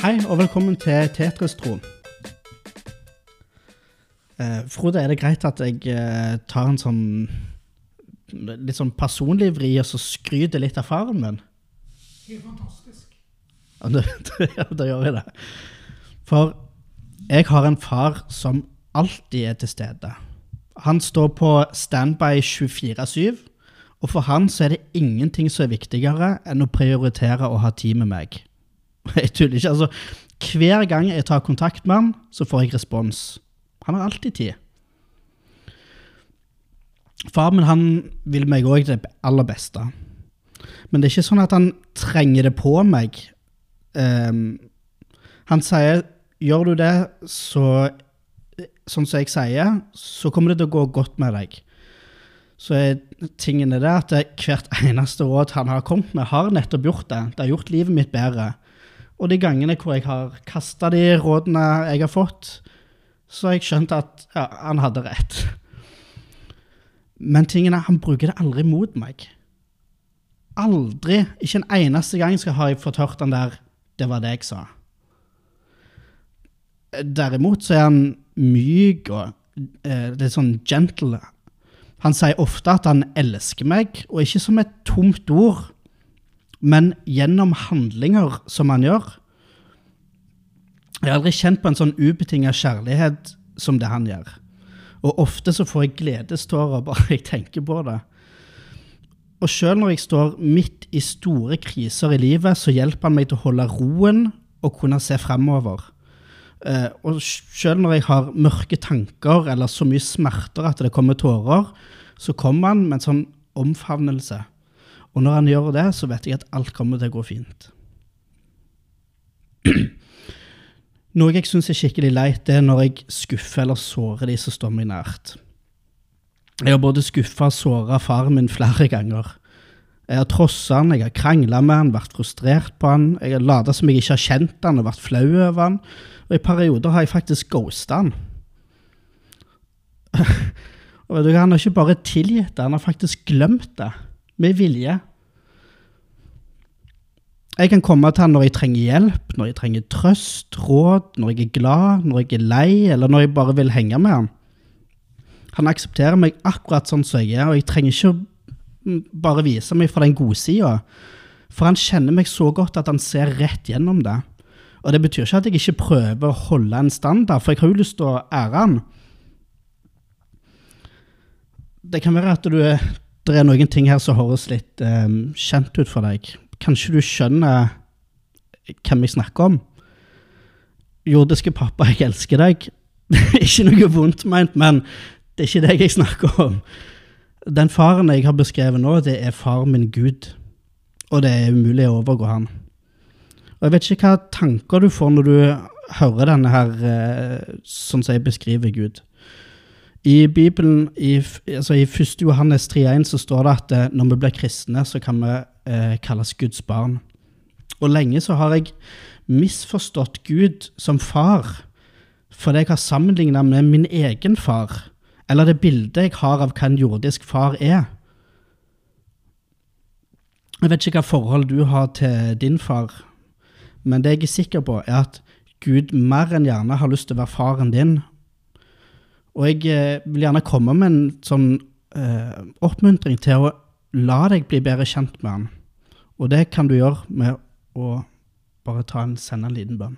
Hei og velkommen til Tetris, tro. Eh, Frode, er det greit at jeg eh, tar en sånn litt sånn personlig vri og så skryter litt av faren min? Helt fantastisk. Ja, da, gjør jeg det. For jeg har en far som alltid er til stede. Han står på standby 24-7, og for han så er det ingenting som er viktigere enn å prioritere å ha tid med meg. Jeg tuller ikke. altså. Hver gang jeg tar kontakt med han, så får jeg respons. Han har alltid tid. Far min han vil meg òg det aller beste. Men det er ikke sånn at han trenger det på meg. Um, han sier gjør du det, så sånn som jeg sier, så kommer det til å gå godt med deg. Så er tingen er det at hvert eneste råd han har kommet med, har nettopp gjort det. Det har gjort livet mitt bedre. Og de gangene hvor jeg har kasta de rådene jeg har fått, så har jeg skjønt at ja, han hadde rett. Men tingen er, han bruker det aldri mot meg. Aldri. Ikke en eneste gang skal ha jeg fått hørt den der 'det var det jeg sa'. Derimot så er han myk og eh, litt sånn gentle. Han sier ofte at han elsker meg, og ikke som et tomt ord, men gjennom handlinger som han gjør. Jeg har aldri kjent på en sånn ubetinga kjærlighet som det han gjør. Og ofte så får jeg gledestårer bare jeg tenker på det. Og sjøl når jeg står midt i store kriser i livet, så hjelper han meg til å holde roen og kunne se fremover. Uh, og sjøl når jeg har mørke tanker eller så mye smerter at det kommer tårer, så kommer han med en sånn omfavnelse. Og når han gjør det, så vet jeg at alt kommer til å gå fint. Noe jeg syns er skikkelig leit, det er når jeg skuffer eller sårer de som står meg nært. Jeg har både skuffa og såra faren min flere ganger. Jeg har trossa han, jeg har krangla med han, vært frustrert på han, jeg har lata som jeg ikke har kjent han og vært flau over han, og i perioder har jeg faktisk ghosta han. og vet du hva, Han har ikke bare tilgitt det, han har faktisk glemt det, med vilje. Jeg kan komme til han når jeg trenger hjelp, når jeg trenger trøst, råd, når jeg er glad, når jeg er lei, eller når jeg bare vil henge med han. Han aksepterer meg akkurat sånn som jeg er, og jeg trenger ikke bare vise meg fra den gode sida. For han kjenner meg så godt at han ser rett gjennom det. Og det betyr ikke at jeg ikke prøver å holde en standard, for jeg har jo lyst til å ære han. Det kan være at du, det er noen ting her som høres litt um, kjent ut for deg. Kanskje du skjønner hvem jeg snakker om? Jordiske pappa, jeg elsker deg. ikke noe vondt meint, men det er ikke deg jeg snakker om. Den faren jeg har beskrevet nå, det er far min Gud. Og det er umulig å overgå han. Og jeg vet ikke hva tanker du får når du hører denne her, sånn som jeg beskriver Gud. I Bibelen, i, altså i 1. Johannes 3,1, så står det at når vi blir kristne, så kan vi eh, kalles Guds barn. Og lenge så har jeg misforstått Gud som far, fordi jeg har sammenligna med min egen far, eller det bildet jeg har av hva en jordisk far er. Jeg vet ikke hva forhold du har til din far, men det jeg er sikker på, er at Gud mer enn gjerne har lyst til å være faren din. Og jeg eh, vil gjerne komme med en sånn eh, oppmuntring til å la deg bli bedre kjent med han. Og det kan du gjøre med å bare ta en, sende en liten bønn.